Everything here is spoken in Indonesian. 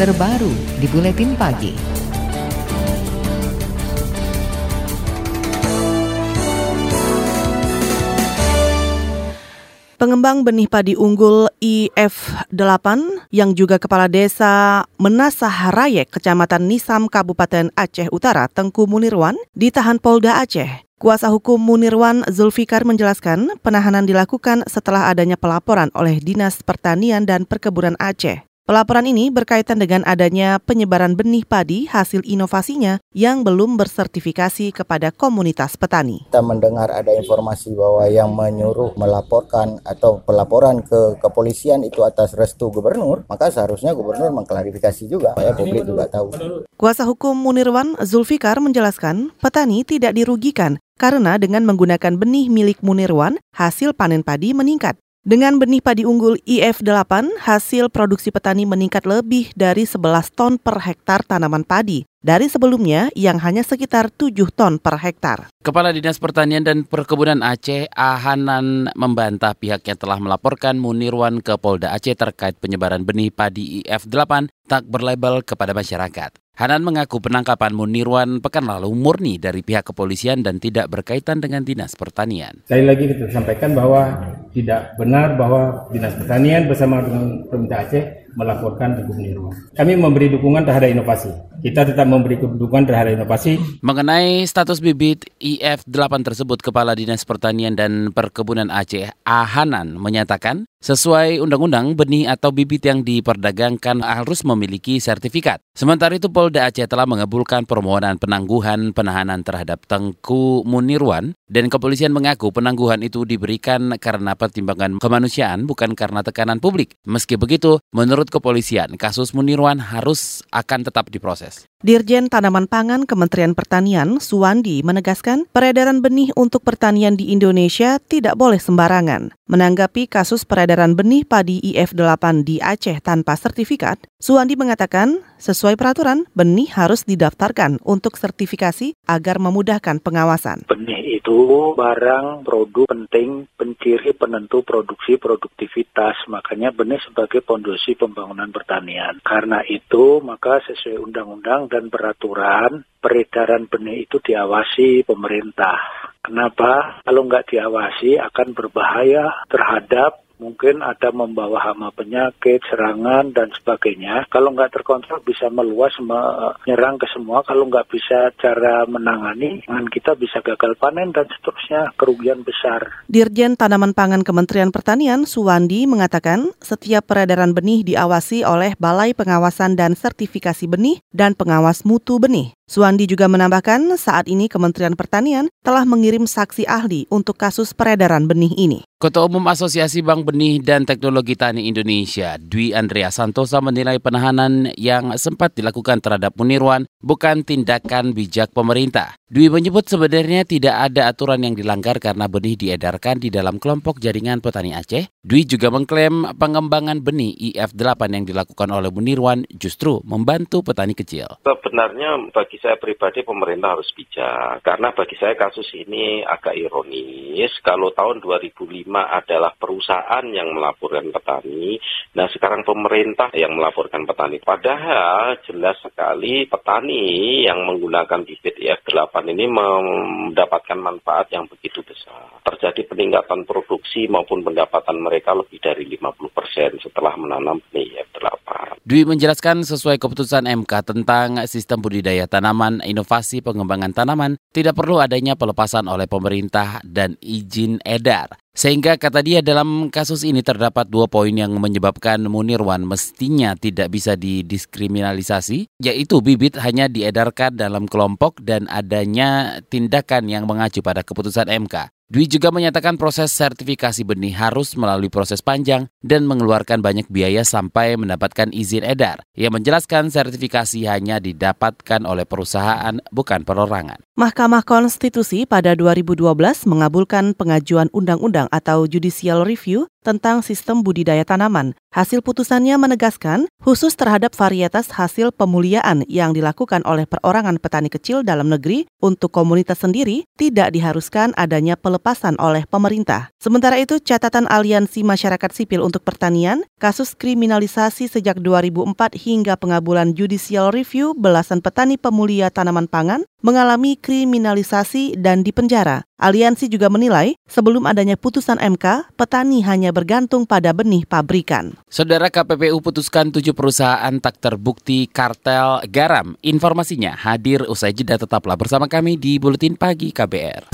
terbaru di Buletin Pagi. Pengembang benih padi unggul IF8 yang juga kepala desa Menasah Rayek, Kecamatan Nisam, Kabupaten Aceh Utara, Tengku Munirwan, ditahan Polda Aceh. Kuasa hukum Munirwan Zulfikar menjelaskan penahanan dilakukan setelah adanya pelaporan oleh Dinas Pertanian dan Perkebunan Aceh. Pelaporan ini berkaitan dengan adanya penyebaran benih padi hasil inovasinya yang belum bersertifikasi kepada komunitas petani. Kita mendengar ada informasi bahwa yang menyuruh melaporkan atau pelaporan ke kepolisian itu atas restu gubernur, maka seharusnya gubernur mengklarifikasi juga supaya publik juga tahu. Kuasa hukum Munirwan Zulfikar menjelaskan petani tidak dirugikan karena dengan menggunakan benih milik Munirwan, hasil panen padi meningkat. Dengan benih padi unggul IF8, hasil produksi petani meningkat lebih dari 11 ton per hektar tanaman padi dari sebelumnya yang hanya sekitar 7 ton per hektar. Kepala Dinas Pertanian dan Perkebunan Aceh, Ahanan membantah pihaknya telah melaporkan Munirwan ke Polda Aceh terkait penyebaran benih padi IF8 tak berlabel kepada masyarakat. Hanan mengaku penangkapan Munirwan pekan lalu murni dari pihak kepolisian dan tidak berkaitan dengan Dinas Pertanian. Sekali lagi kita sampaikan bahwa tidak benar bahwa Dinas Pertanian bersama dengan Pemerintah Aceh melaporkan ke Munirwan. Kami memberi dukungan terhadap inovasi. Kita tetap memberi dukungan terhadap inovasi. Mengenai status bibit IF8 tersebut, Kepala Dinas Pertanian dan Perkebunan Aceh, Ahanan, menyatakan Sesuai undang-undang, benih atau bibit yang diperdagangkan harus memiliki sertifikat. Sementara itu, Polda Aceh telah mengabulkan permohonan penangguhan penahanan terhadap Tengku Munirwan dan kepolisian mengaku penangguhan itu diberikan karena pertimbangan kemanusiaan bukan karena tekanan publik. Meski begitu, menurut kepolisian, kasus Munirwan harus akan tetap diproses. Dirjen Tanaman Pangan Kementerian Pertanian, Suwandi, menegaskan peredaran benih untuk pertanian di Indonesia tidak boleh sembarangan. Menanggapi kasus peredaran benih padi IF8 di Aceh tanpa sertifikat, Suwandi mengatakan, sesuai peraturan, benih harus didaftarkan untuk sertifikasi agar memudahkan pengawasan. Benih itu barang produk penting penciri penentu produksi produktivitas. Makanya benih sebagai pondasi pembangunan pertanian. Karena itu maka sesuai undang-undang dan peraturan peredaran benih itu diawasi pemerintah. Kenapa? Kalau nggak diawasi akan berbahaya terhadap mungkin ada membawa hama penyakit, serangan, dan sebagainya. Kalau nggak terkontrol bisa meluas, menyerang ke semua. Kalau nggak bisa cara menangani, dengan kita bisa gagal panen dan seterusnya, kerugian besar. Dirjen Tanaman Pangan Kementerian Pertanian, Suwandi, mengatakan setiap peredaran benih diawasi oleh Balai Pengawasan dan Sertifikasi Benih dan Pengawas Mutu Benih. Suwandi juga menambahkan saat ini Kementerian Pertanian telah mengirim saksi ahli untuk kasus peredaran benih ini. Ketua Umum Asosiasi Bank Benih dan Teknologi Tani Indonesia, Dwi Andrea Santosa menilai penahanan yang sempat dilakukan terhadap Munirwan bukan tindakan bijak pemerintah. Dwi menyebut sebenarnya tidak ada aturan yang dilanggar karena benih diedarkan di dalam kelompok jaringan petani Aceh. Dwi juga mengklaim pengembangan benih IF8 yang dilakukan oleh Munirwan justru membantu petani kecil. Sebenarnya bagi saya pribadi pemerintah harus bijak karena bagi saya kasus ini agak ironis kalau tahun 2005 adalah perusahaan yang melaporkan petani. Nah sekarang pemerintah yang melaporkan petani. Padahal jelas sekali petani yang menggunakan bibit IF8 ini mendapatkan manfaat yang begitu besar. Terjadi peningkatan produksi maupun pendapatan mereka lebih dari 50% setelah menanam benih IF8. Dwi menjelaskan sesuai keputusan MK tentang sistem budidaya tanaman, inovasi pengembangan tanaman, tidak perlu adanya pelepasan oleh pemerintah dan izin edar. Sehingga kata dia dalam kasus ini terdapat dua poin yang menyebabkan Munirwan mestinya tidak bisa didiskriminalisasi, yaitu bibit hanya diedarkan dalam kelompok dan adanya tindakan yang mengacu pada keputusan MK. Dwi juga menyatakan proses sertifikasi benih harus melalui proses panjang dan mengeluarkan banyak biaya sampai mendapatkan izin edar. Ia menjelaskan sertifikasi hanya didapatkan oleh perusahaan, bukan perorangan. Mahkamah Konstitusi pada 2012 mengabulkan pengajuan undang-undang atau judicial review tentang sistem budidaya tanaman. Hasil putusannya menegaskan khusus terhadap varietas hasil pemuliaan yang dilakukan oleh perorangan petani kecil dalam negeri untuk komunitas sendiri tidak diharuskan adanya pelepasan oleh pemerintah. Sementara itu, catatan Aliansi Masyarakat Sipil untuk Pertanian, kasus kriminalisasi sejak 2004 hingga pengabulan judicial review belasan petani pemulia tanaman pangan mengalami kriminalisasi dan dipenjara. Aliansi juga menilai sebelum adanya putusan MK, petani hanya bergantung pada benih pabrikan. Saudara KPPU putuskan tujuh perusahaan tak terbukti kartel garam. Informasinya hadir usai jeda tetaplah bersama kami di Buletin Pagi KBR.